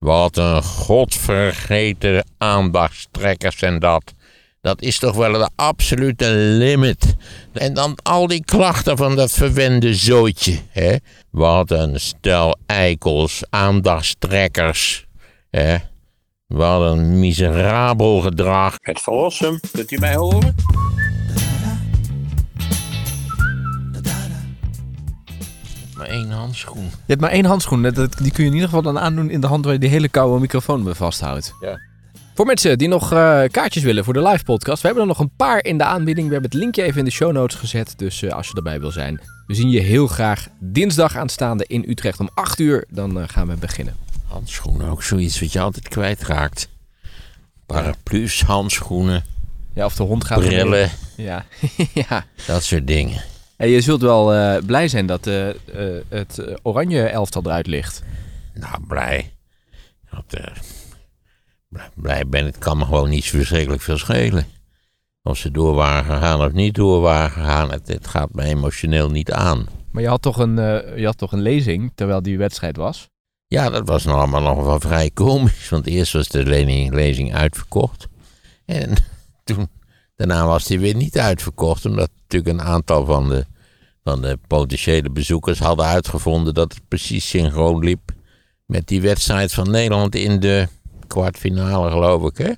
Wat een godvergeten aandachtstrekkers en dat. Dat is toch wel de absolute limit. En dan al die klachten van dat verwende zootje. Hè? Wat een stel eikels, aandachtstrekkers. Hè? Wat een miserabel gedrag. Het verlossen, kunt u mij horen? Maar één handschoen. Je hebt maar één handschoen. Dat- Die kun je in ieder geval dan aandoen in de hand waar je die hele koude microfoon mee vasthoudt. Ja. Voor mensen die nog eh, kaartjes willen voor de live podcast, we hebben er nog een paar in de aanbieding. We hebben het linkje even in de show notes gezet, dus eh, als je erbij wil zijn. We zien je heel graag dinsdag aanstaande in Utrecht om 8 uur. Dan eh, gaan we beginnen. Handschoenen, ook zoiets wat je altijd kwijtraakt. Paraplu's, handschoenen, Ja, of de hond gaat... brillen, Ja. ja. dat soort dingen. En je zult wel eh, blij zijn dat eh, eh, het oranje elftal eruit ligt. Nou, blij. Blij- ben ik. Het kan me gewoon niet zo verschrikkelijk veel schelen. Of ze door waren gegaan of niet door waren gegaan. Het, het gaat me emotioneel niet aan. Maar je had toch een, je had toch een lezing terwijl die wedstrijd was? Ja, dat was nog allemaal nog wel vrij komisch. Want eerst was de lezing, lezing uitverkocht. En toen, daarna was die weer niet uitverkocht. Omdat natuurlijk een aantal van de, van de potentiële bezoekers hadden uitgevonden dat het precies synchroon liep met die wedstrijd van Nederland in de kwartfinale, geloof ik. Hè?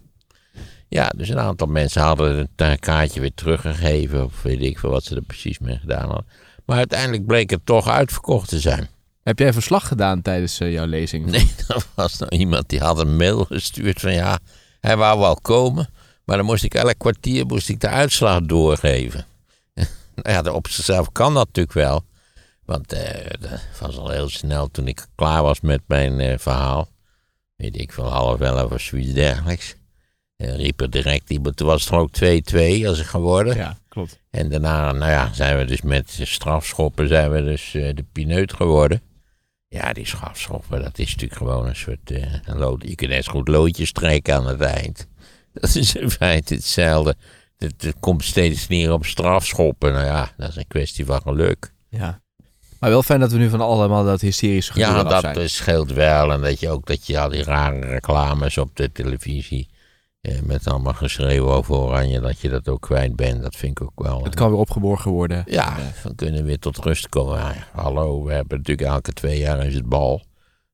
Ja, dus een aantal mensen hadden het kaartje weer teruggegeven. Of weet ik veel wat ze er precies mee gedaan hadden. Maar uiteindelijk bleek het toch uitverkocht te zijn. Heb jij verslag gedaan tijdens eh, jouw lezing? Nee, er was nou iemand die had een mail gestuurd van ja, hij wou wel komen, maar dan moest ik elk kwartier moest ik de uitslag doorgeven. Nou ja, op zichzelf kan dat natuurlijk wel, want eh, dat was al heel snel toen ik klaar was met mijn eh, verhaal, weet ik van half elf of zoiets dergelijks. Eh, riep er direct iemand, toen was het ook 2-2 als ik geworden. Ja, klopt. En daarna, nou ja, zijn we dus met strafschoppen zijn we dus eh, de pineut geworden. Ja, die strafschoppen, dat is natuurlijk gewoon een soort een lood. Je kunt net goed loodjes trekken aan het eind. Dat is in feite hetzelfde. Het, het komt steeds neer op strafschoppen. Nou ja, dat is een kwestie van geluk. Ja. Maar wel fijn dat we nu van allemaal dat hysterische gevoel Ja, dat zijn. scheelt wel. En dat je ook dat je al die rare reclames op de televisie. Eh, met allemaal geschreeuw over oranje, dat je dat ook kwijt bent. Dat vind ik ook wel. Het kan weer opgeborgen worden. Ja, we kunnen weer tot rust komen. Ja, hallo, we hebben natuurlijk elke twee jaar is het bal.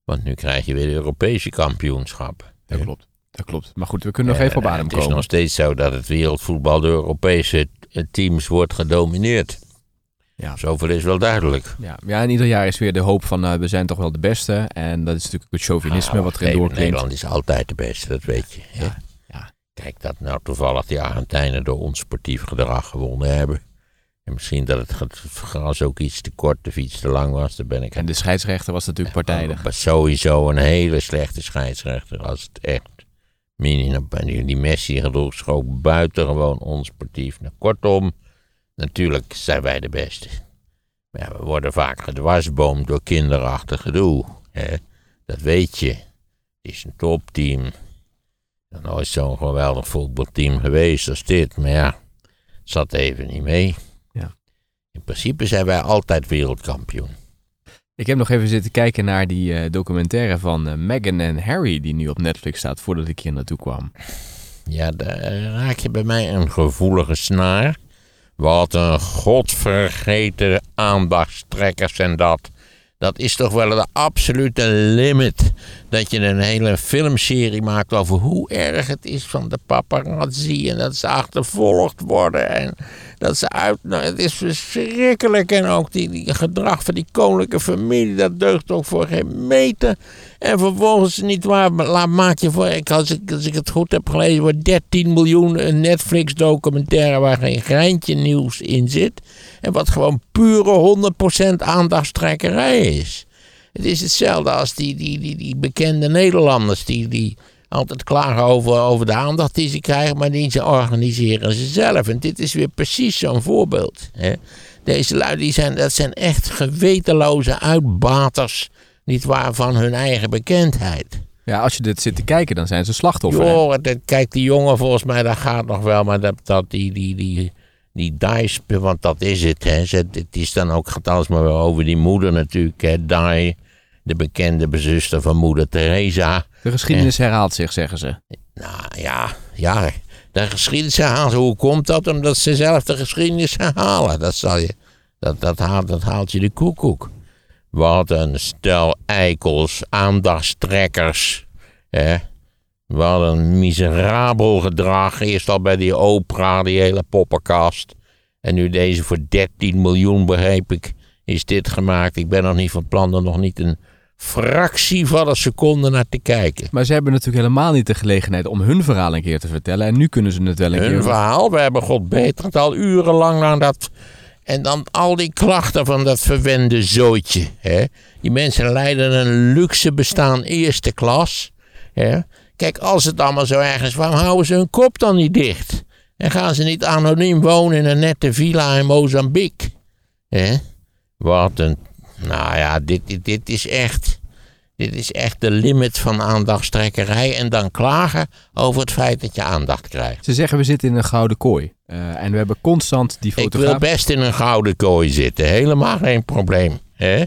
Want nu krijg je weer de Europese kampioenschap. Dat klopt. Dat klopt. Maar goed, we kunnen nog even op adem Het is komen. nog steeds zo dat het wereldvoetbal door Europese eh, teams wordt gedomineerd. Ja. Zoveel is wel duidelijk. Ja, ja, en ieder jaar is weer de hoop van eh, we zijn toch wel de beste. En dat is natuurlijk het chauvinisme Ah, wat erin doorklinkt. Nederland is altijd de beste, dat weet je. Ja, ja. Kijk, dat nou toevallig die Argentijnen door ons sportief gedrag gewonnen hebben. En misschien dat het gras ook iets te kort of iets te lang was, daar ben ik En de scheidsrechter was natuurlijk partijdig. Maar sowieso een hele slechte scheidsrechter. Als het echt die, Messi ook buitengewoon onsportief. Nou, kortom, natuurlijk zijn wij de beste. Maar ja, we worden vaak gedwarsboomd door kinderachtig gedoe. Hè? Dat weet je. Het is een topteam. Er is nooit zo'n geweldig voetbalteam geweest als dit. Maar ja, het zat even niet mee. Ja. In principe zijn wij altijd wereldkampioen. Ik heb nog even zitten kijken naar die eh, documentaire van eh, Meghan en Harry, die nu op Netflix staat, voordat ik hier naartoe kwam. Ja, daar raak je bij mij een gevoelige snaar. Wat een godvergeten aandachtstrekkers en dat. Dat is toch wel de absolute limit. Dat je een hele filmserie maakt over hoe erg het is van de paparazzi. En dat ze achtervolgd worden. En dat ze uit. Nou, het is verschrikkelijk. En ook die, gedrag van die koninklijke familie. Dat deugt ook voor geen meter. En vervolgens niet waar. Laat, maak je voor. Ik, als, ik, als ik het goed heb gelezen. Wordt 13 miljoen een Netflix documentaire. Waar geen greintje nieuws in zit. En wat gewoon pure 100% aandachtstrekkerij is. Het is hetzelfde als die, die, die, die bekende Nederlanders die, die altijd klagen over, over de aandacht die ze krijgen, maar die ze organiseren ze zelf. En dit is weer precies zo'n voorbeeld. Hè. Deze lui, die zijn, dat zijn echt gewetenloze uitbaters, niet waar, van hun eigen bekendheid. Ja, als je dit zit te kijken, dan zijn ze slachtoffer. Joh, dat- kijk, die jongen volgens mij, dat gaat nog wel, maar dat, dat die, die, die, die Dice, want dat is het, hè. Het is dan ook, gaat alles maar weer over die moeder natuurlijk, hè. Di, de bekende bezuster van moeder Teresa. De geschiedenis herhaalt zich, zeggen ze. Nou ja, ja, de geschiedenis herhalen. Hoe komt dat? Omdat ze zelf de geschiedenis herhalen. Dat, zal je, dat, dat, haalt, dat haalt je de koekoek. Wat een stel eikels, aandachtstrekkers. Hè? Wat een miserabel gedrag. Eerst al bij die opera, die hele poppenkast. En nu deze voor 13 miljoen, begreep ik, is dit gemaakt. Ik ben nog niet van plan er nog niet een fractie van een seconde naar te kijken. Maar ze hebben natuurlijk helemaal niet de gelegenheid om hun verhaal een keer te vertellen. En nu kunnen ze het wel een Hun keer... verhaal, we hebben God beter het al urenlang naar dat... En dan al die klachten van dat verwende zootje. Hè? Die mensen leiden een luxe bestaan eerste klas. Hè? Kijk, als het allemaal zo erg is, waarom houden ze hun kop dan niet dicht? En gaan ze niet anoniem wonen in een nette villa in Mozambique? Hè? Wat een... Nou ja, dit, dit, dit is echt... Dit is echt de limit van aandachtstrekkerij. En dan klagen over het feit dat je aandacht krijgt. Ze zeggen we zitten in een gouden kooi. Eh, en we hebben constant die Ik wil best in een gouden kooi zitten. Helemaal geen probleem. Hè?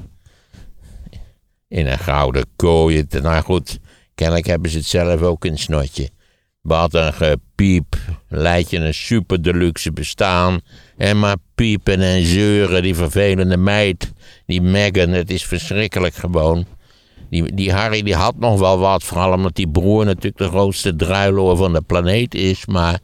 In een gouden kooi. Nou goed, kennelijk hebben ze het zelf ook in snotje. Wat een gepiep. Leid je een super deluxe bestaan. En maar piepen en zeuren. Die vervelende meid. Die Megan. Het is verschrikkelijk gewoon. Die, die Harry die had nog wel wat. Vooral omdat die broer natuurlijk de grootste druiloor van de planeet is. Maar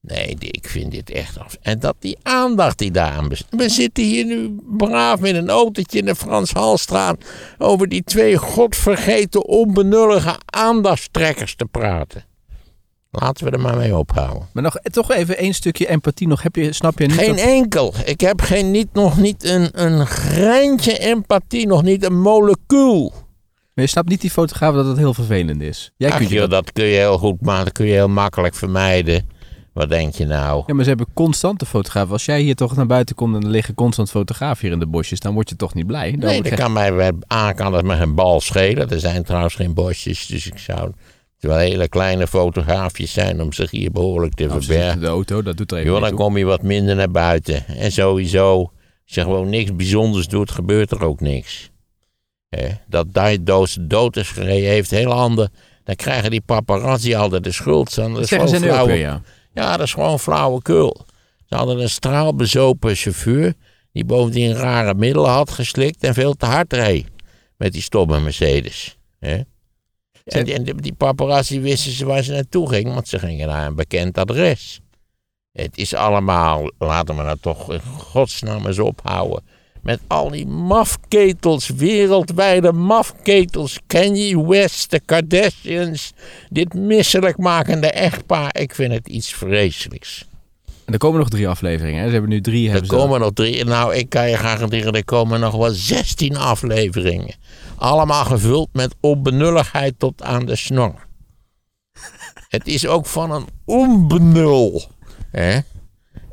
Nee, ik vind dit echt af. En dat die aandacht die daaraan bestaat. We zitten hier nu braaf in een autootje in de Frans Halstraat. over die twee godvergeten, onbenullige aandachtstrekkers te praten. Laten we er maar mee ophouden. Maar nog, toch even één stukje empathie nog. Heb je, snap je niet Geen dat- enkel. Ik heb geen, niet, nog niet een, een greintje empathie, nog niet een molecuul. Maar je snapt niet die fotograaf dat het heel vervelend is. Jij Ach, kunt je joh, dat... dat kun je heel goed maken, dat kun je heel makkelijk vermijden. Wat denk je nou? Ja, maar ze hebben constante fotografen. Als jij hier toch naar buiten komt en er liggen constant fotografen hier in de bosjes, dan word je toch niet blij. Dan Nee, dat kan mij bij A kan het me geen bal schelen. Er zijn trouwens geen bosjes, dus ik zou... Wel hele kleine fotograafjes zijn om zich hier behoorlijk te Nou, verbergen. de auto, dat doet er even Joh, dan kom je wat minder naar buiten. En sowieso, als je gewoon niks bijzonders doet, gebeurt er ook niks. Hè, dat Doos dood is gereden heeft heel handen. Dan krijgen die paparazzi altijd de schuld. Dat Dat is gewoon flauwe- weer, ja. ja, dat is gewoon flauwekul. Ze hadden een straalbezopen chauffeur. die bovendien rare middelen had geslikt. en veel te hard reed. met die stomme Mercedes. Hè? En, en die, die paparazzi wisten ze waar ze naartoe gingen. want ze gingen naar een bekend adres. Het is allemaal. laten we nou toch in godsnaam eens ophouden. Met al die mafketels, wereldwijde mafketels. Kanye West, de Kardashians. Dit misselijkmakende echtpaar. Ik vind het iets vreselijks. En er komen nog drie afleveringen. Hè? Ze hebben nu drie. Er komen nog drie. Nou, ik kan je garanderen, er komen nog wel 16 afleveringen. Allemaal gevuld met onbenulligheid tot aan de snor. Het is ook van een onbenul. Hè?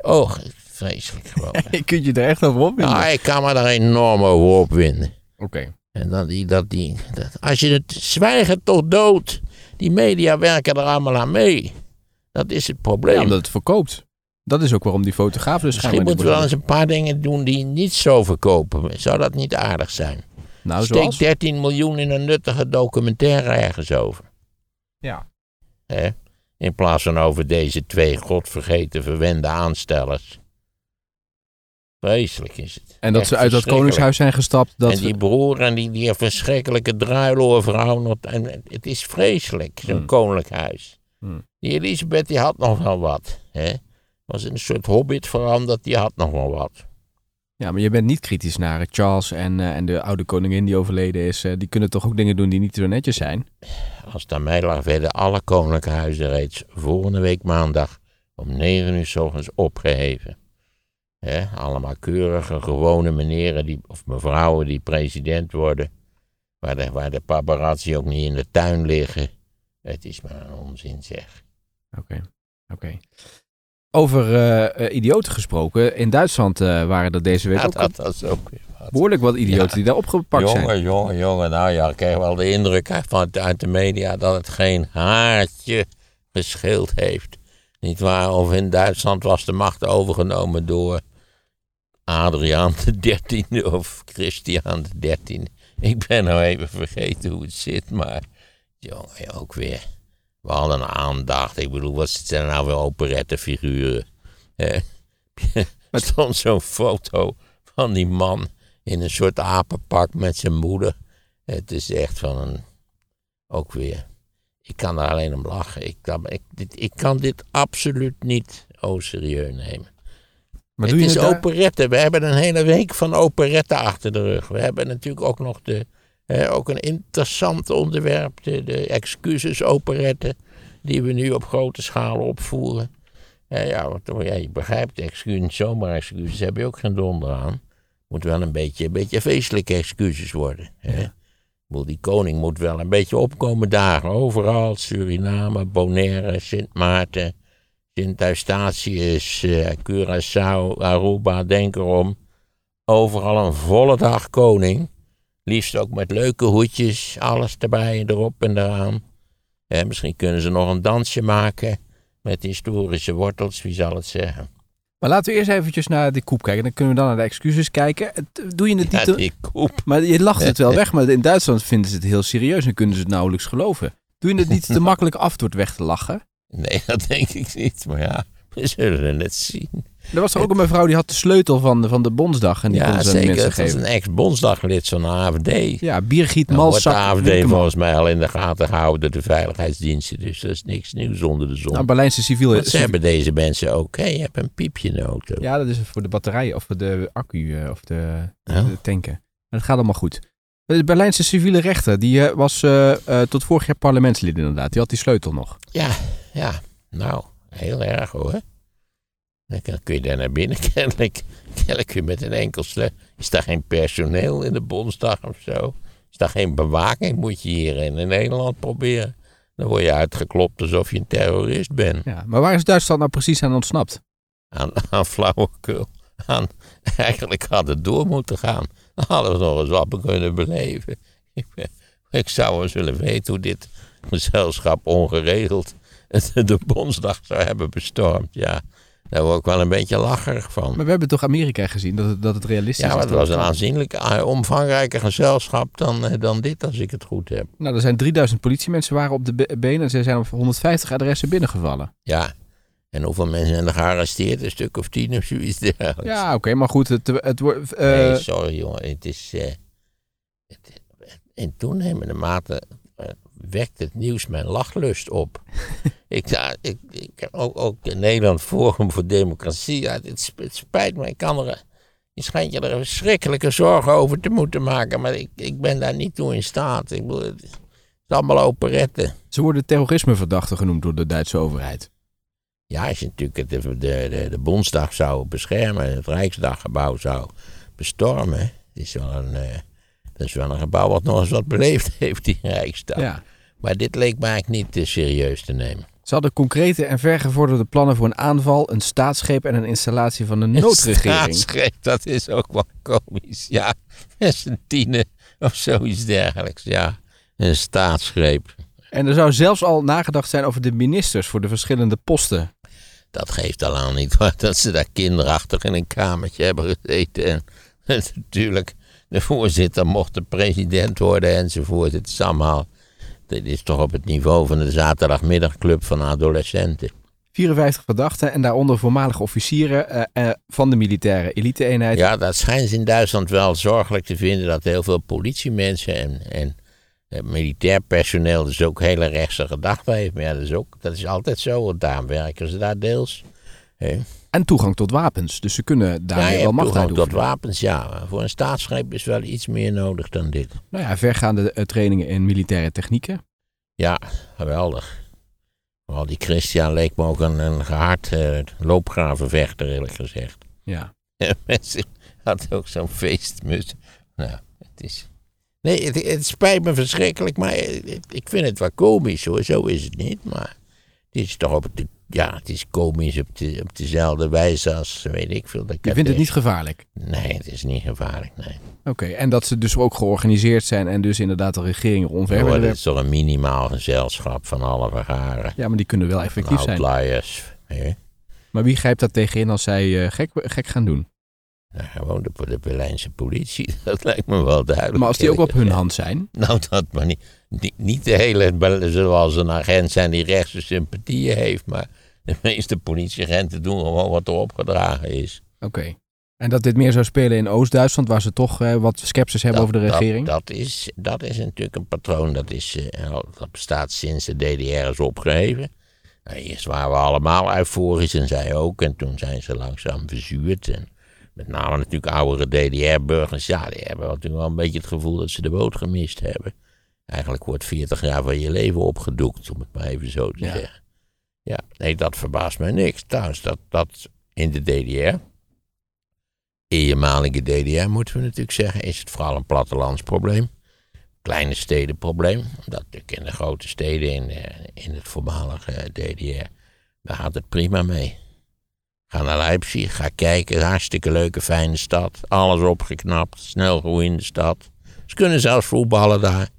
Oh, vreselijk gewoon. Je kunt je er echt over opwinden. Nou, ik kan me daar enorm over opwinden. Oké. En dat die, dat die, dat, als je het zwijgen tot dood, die media werken er allemaal aan mee. Dat is het probleem. Ja, omdat het verkoopt. Dat is ook waarom die fotograaf dus Misschien moeten we wel eens een paar dingen doen die niet zo verkopen. Zou dat niet aardig zijn? Nou, Steek zoals... 13 miljoen in een nuttige documentaire ergens over. Ja. Hè? In plaats van over deze twee godvergeten verwende aanstellers. Vreselijk is het. En dat Echt ze uit dat koningshuis zijn gestapt. Dat en die broer en die, die verschrikkelijke druiloorvrouw. nog- En het is vreselijk, zo'n Hmm. koninklijk huis. Hmm. Die Elisabeth die had nog wel wat. Hè? Was in een soort hobbit veranderd, die had nog wel wat. Ja, maar je bent niet kritisch naar Charles en, eh, en de oude koningin die overleden is. eh, die kunnen toch ook dingen doen die niet zo netjes zijn? Als het aan mij lag, werden alle koninklijke huizen reeds volgende week maandag om 9 uur s ochtends opgeheven. Hè, allemaal keurige, gewone meneren die, of mevrouwen die president worden. Waar de, waar de paparazzi ook niet in de tuin liggen. Het is maar een onzin zeg. Oké, oké. Over eh, eh, idioten gesproken. In Duitsland eh, waren er deze week Ja, ook dat, dat is ook wat. behoorlijk wat idioten Ja. die daar opgepakt zijn. Jongen, jongen, jongen. Nou ja, ik krijg wel de indruk uit, van, uit de media dat het geen haartje gescheeld heeft. Niet waar? Of in Duitsland was de macht overgenomen door Adriaan de dertiende of Christian de dertiende. Ik ben nou even vergeten hoe het zit, maar Jongen, ook weer. We hadden aandacht. Ik bedoel, wat zijn nou weer operettefiguren? hè? Er stond zo'n foto van die man in een soort apenpak met zijn moeder. Het is echt van een... Ook weer. Ik kan er alleen om lachen. Ik kan, ik, dit, ik kan dit absoluut niet oh serieus nemen. Maar het doe je is het daar- operette. We hebben een hele week van operette achter de rug. We hebben natuurlijk ook nog de, eh, ook een interessant onderwerp. De, de excuses operette. Die we nu op grote schaal opvoeren. Eh, ja, want, ja, je begrijpt, excuses, zomaar excuses heb je ook geen donder aan. Moet wel een beetje, een beetje feestelijke excuses worden. Hè? Bedoel, Die koning moet wel een beetje opkomen dagen. Overal, Suriname, Bonaire, Sint Maarten, Sint Eustatius, eh, Curaçao, Aruba, denk erom. Overal een volle dag koning. Liefst ook met leuke hoedjes, alles erbij, erop en eraan. Eh, misschien kunnen ze nog een dansje maken met historische wortels, wie zal het zeggen. Maar laten we eerst eventjes naar de koep kijken. Dan kunnen we dan naar de excuses kijken. Doe je het Ja, niet... te- die koep. Maar je lacht het wel weg, maar in Duitsland vinden ze het heel serieus en kunnen ze het nauwelijks geloven. Doe je het niet te makkelijk af door het weg te lachen? Nee, dat denk ik niet, maar ja, we zullen het zien. Er was er ook een mevrouw die had de sleutel van, van de Bondsdag en die kon Ja, ze aan de zeker. Dat is een ex-bondsdaglid van de AFD. Ja, Birgit Dan wordt de. AFD volgens mij al in de gaten gehouden door de veiligheidsdiensten. Dus dat is niks nieuws onder de zon. Nou, Berlijnse civiele... Want ze hebben deze mensen ook. Hé, je hebt een piepje in de auto. Ja, dat is voor de batterijen of voor de accu eh, of de, tanken. Maar dat gaat allemaal goed. De Berlijnse civiele rechter, die eh, was eh, tot vorig jaar parlementslid inderdaad. Die had die sleutel nog. Ja, ja. Nou, heel erg hoor. Dan kun- je daar naar binnen. Kennelijk, kennelijk kun je met een enkel sleutel. Is daar geen personeel in de Bondsdag of zo? Is daar geen bewaking? Moet je hier in Nederland proberen. Dan word je uitgeklopt alsof je een terrorist bent. Ja, maar waar is Duitsland nou precies aan ontsnapt? aan, aan flauwekul. Aan, eigenlijk had het door moeten gaan. Dan hadden we nog eens wat kunnen beleven. Ik, ben- ik zou wel eens willen weten hoe dit gezelschap ongeregeld de Bondsdag zou hebben bestormd. Ja, daar word ik wel een beetje lacherig van. Maar we hebben toch Amerika gezien, dat het, dat het realistisch Ja, is. maar het was een aanzienlijk eh, omvangrijker gezelschap dan, eh, dan dit, als ik het goed heb. Nou, er zijn 3000 politiemensen waren op de be- benen en ze zijn op 150 adressen binnengevallen. Ja, en hoeveel mensen zijn er gearresteerd? Een stuk of tien of zoiets dergelijks. Ja, oké, maar goed, het, het wordt... eh, Nee, sorry jongen. Het is. het- in toenemende mate wekt het nieuws mijn lachlust op. ik, ja, ik, ik heb ook, ook in Nederland Forum voor Democratie. Ja, het, sp- het spijt me, ik kan er. Je schijnt je er verschrikkelijke zorgen over te moeten maken, maar ik, ik ben daar niet toe in staat. Ik bedoel, het is allemaal operetten. Ze worden terrorismeverdachten genoemd door de Duitse overheid. Ja, als je natuurlijk de, de, de, de Bondsdag zou beschermen, het Rijksdaggebouw zou bestormen. Het is wel een, eh, dat is wel een gebouw wat nog eens wat beleefd heeft, die Rijksdag. Ja. Maar dit leek me eigenlijk niet te serieus te nemen. Ze hadden concrete en vergevorderde plannen voor een aanval, een staatsgreep en een installatie van een noodregering. Staatsgreep, dat is ook wel komisch. Ja, tienen of zoiets dergelijks. Ja, een staatsgreep. En er zou zelfs al nagedacht zijn over de ministers voor de verschillende posten. Dat geeft al aan niet waar dat ze daar kinderachtig in een kamertje hebben gezeten. En, en natuurlijk, de voorzitter mocht de president worden enzovoort. Het is allemaal, dit is toch op het niveau van de zaterdagmiddagclub van adolescenten. 54 verdachten en daaronder voormalige officieren eh, eh, van de militaire elite-eenheid. Ja, dat schijnt ze in Duitsland wel zorgelijk te vinden dat heel veel politiemensen en, en eh, militair personeel dus ook hele rechtse gedachten heeft. Maar ja, dat is, ook, dat is altijd zo, want daarom werken ze daar deels. En toegang tot wapens. Dus ze kunnen Ja, daarmee je wel macht toegang tot wapens, ja. Voor een staatsgreep is wel iets meer nodig dan dit. Nou ja, vergaande eh, trainingen in militaire technieken. Ja, geweldig. Vooral die Christian leek me ook een, een gehard eh, loopgravenvechter, eerlijk gezegd. Ja. En mensen had ook zo'n feestmus. Nou, het is... Nee, het, het spijt me verschrikkelijk, maar ik ik vind het wel komisch hoor. Zo is het niet, maar het is toch op het... Ja, het is komisch op, de, op dezelfde wijze als, weet ik veel. Dat Je vindt het niet gevaarlijk. Nee, het is niet gevaarlijk, nee. Oké, en dat ze dus ook georganiseerd zijn en dus inderdaad de regering onver willen het is toch een minimaal gezelschap van alle vergaren. Ja, maar die kunnen wel effectief zijn. outliers. hè. Maar wie grijpt daar tegenin als zij eh, gek, gek gaan doen? Nou, gewoon de, de Berlijnse politie, dat lijkt me wel duidelijk. Maar als die ook op hun hand zijn. Nou, dat maar niet, niet, niet de hele, zoals een agent zijn die rechtse sympathieën heeft, maar de meeste politieagenten doen gewoon wat er opgedragen is. Oké. En dat dit meer zou spelen in Oost-Duitsland, waar ze toch eh, wat sceptisch hebben over de regering? Dat, dat, is, dat is natuurlijk een patroon, dat, is, eh, dat bestaat sinds de DDR is opgeheven. Nou, eerst waren we allemaal euforisch en zij ook, en toen zijn ze langzaam verzuurd. En met name natuurlijk oudere DDR-burgers, ja, die hebben natuurlijk wel een beetje het gevoel dat ze de boot gemist hebben. Eigenlijk wordt 40 jaar van je leven opgedoekt, om het maar even zo te Ja. zeggen. Ja, nee, dat verbaast mij niks. Trouwens, dat, dat in de DDR, eenmalige DDR moeten we natuurlijk zeggen, is het vooral een plattelandsprobleem. Kleine stedenprobleem. Omdat natuurlijk in de grote steden, in, eh, in het voormalige DDR, daar gaat het prima mee. Ga naar Leipzig, ga kijken, hartstikke leuke, fijne stad. Alles opgeknapt, snel groeiende stad. Ze kunnen zelfs voetballen daar.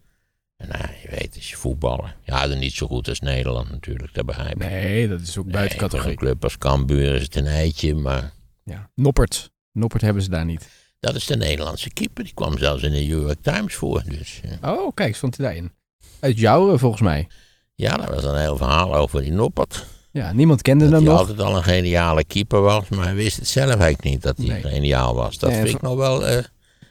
Nou, ja, je weet, als je voetballen. Ja, dan niet zo goed als Nederland natuurlijk, dat begrijp ik. Nee, dat is ook buiten Nee, voor categorie. Een club als Cambuur is het een eitje, maar Ja. Noppert. Noppert hebben ze daar niet. dat is de Nederlandse keeper. Die kwam zelfs in de New York Times voor. Dus eh, Oh, kijk, stond hij daarin. Uit Jouren volgens mij. ja, daar was een heel verhaal over die Noppert. Ja, niemand kende Dat hem hij nog. altijd al een geniale keeper was, maar hij wist het zelf eigenlijk niet dat hij Nee. geniaal was. Dat Nee, vind ik nog wel eh,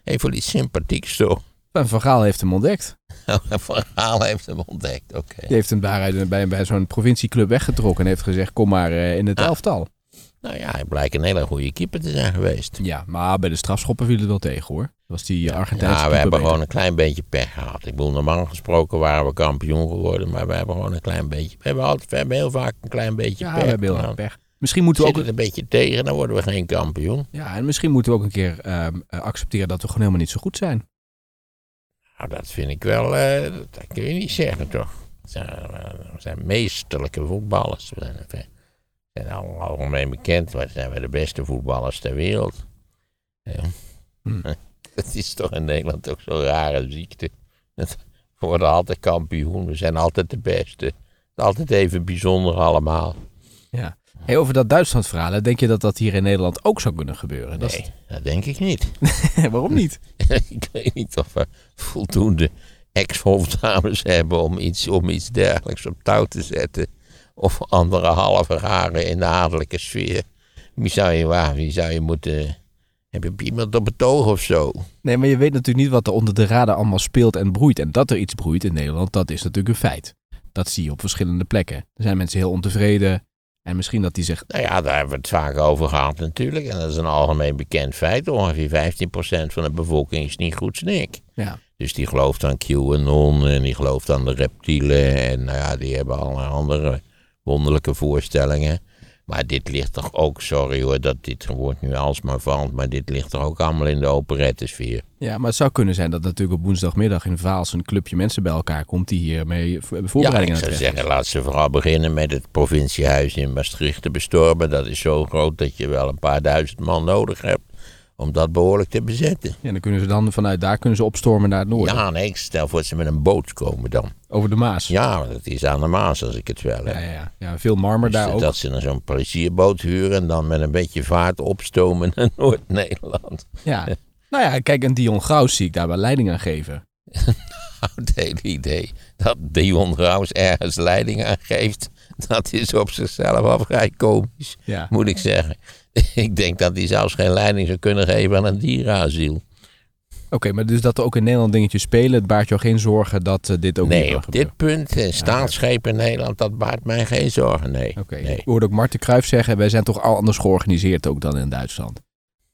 even iets sympathieks zo. En Van Gaal heeft hem ontdekt. Van Gaal heeft hem ontdekt, oké. Die heeft hem daaruit bij, bij zo'n provincieclub weggetrokken en heeft gezegd: kom maar eh, in het Ah. elftal. Nou ja, hij blijkt een hele goede keeper te zijn geweest. Ja, maar bij de strafschoppen viel het wel tegen hoor. Was die Argentijnse Ja, we hebben beter. gewoon een klein beetje pech gehad. Ik bedoel, normaal gesproken waren we kampioen geworden, maar we hebben gewoon een klein beetje. We hebben, altijd, we hebben heel vaak een klein beetje Ja, pech. we hebben heel Nou, erg pech. Misschien moeten we ook, het een beetje tegen, dan worden we geen kampioen. ja, en misschien moeten we ook een keer ehm, eh, accepteren dat we gewoon helemaal niet zo goed zijn. Nou, dat vind ik wel, eh, dat kun je niet zeggen toch. We zijn, eh, zijn meesterlijke voetballers. We zijn, we zijn al- algemeen bekend, we zijn we de beste voetballers ter wereld. Ja. Hm. Dat is toch in Nederland ook zo'n rare ziekte. Dat- We worden altijd kampioen, we zijn altijd de beste. Altijd even bijzonder allemaal. Ja. Hey, over dat Duitsland-verhaal, denk je dat dat hier in Nederland ook zou kunnen gebeuren? Dat Nee, dat denk ik niet. Waarom niet? ik weet niet of we voldoende ex-hofdames hebben om iets, om iets dergelijks op touw te zetten. Of andere halve haren in de adellijke sfeer. Wie zou je, waar, wie zou je moeten... Heb je iemand op het oog of zo? Nee, maar je weet natuurlijk niet wat er onder de radar allemaal speelt en broeit. En dat er iets broeit in Nederland, dat is natuurlijk een feit. Dat zie je op verschillende plekken. Er zijn mensen heel ontevreden. En misschien dat die zegt, Nou ja, daar hebben we het vaak over gehad natuurlijk. En dat is een algemeen bekend feit. Ongeveer 15% van de bevolking is niet goed snik. ja, Dus die gelooft aan QAnon en die gelooft aan de reptielen. En nou ja, die hebben allerlei andere wonderlijke voorstellingen. Maar dit ligt toch ook, sorry hoor, dat dit woord nu alsmaar valt. Maar dit ligt toch ook allemaal in de operettesfeer. ja, maar het zou kunnen zijn dat natuurlijk op woensdagmiddag in Vaals een clubje mensen bij elkaar komt die hiermee vo- Ja, voorbereidingen ik zou zeggen, laat ze vooral beginnen met het provinciehuis in Maastricht te bestormen. Dat is zo groot dat je wel een paar duizend man nodig hebt om dat behoorlijk te bezetten. Ja, dan kunnen ze dan vanuit daar kunnen ze opstormen naar het noorden. Ja, nee, ik stel voor dat ze met een boot komen dan. Over de Maas. Ja, dat is aan de Maas als ik het wel heb. ja, ja, ja. ja veel marmer Dus daar dat- ook. Dat ze dan zo'n plezierboot huren en dan met een beetje vaart opstomen naar Noord-Nederland. Ja. Nou ja, kijk, en Dion Graus zie ik daar wel leiding aan geven. Nou, het hele idee dat Dion Graus ergens leiding aan geeft, dat is op zichzelf al vrij komisch, Ja. moet ik zeggen. Ik denk dat hij zelfs geen leiding zou kunnen geven aan een dierenasiel. Oké, maar dus dat er ook in Nederland dingetjes spelen, het baart jou geen zorgen dat eh, dit ook Nee, kan op gebeuren? dit punt, eh, staatsschepen in Nederland, dat baart mij geen zorgen, nee. Oké, nee. ik hoorde ook Marten Kruijf zeggen, wij zijn toch al anders georganiseerd ook dan in Duitsland.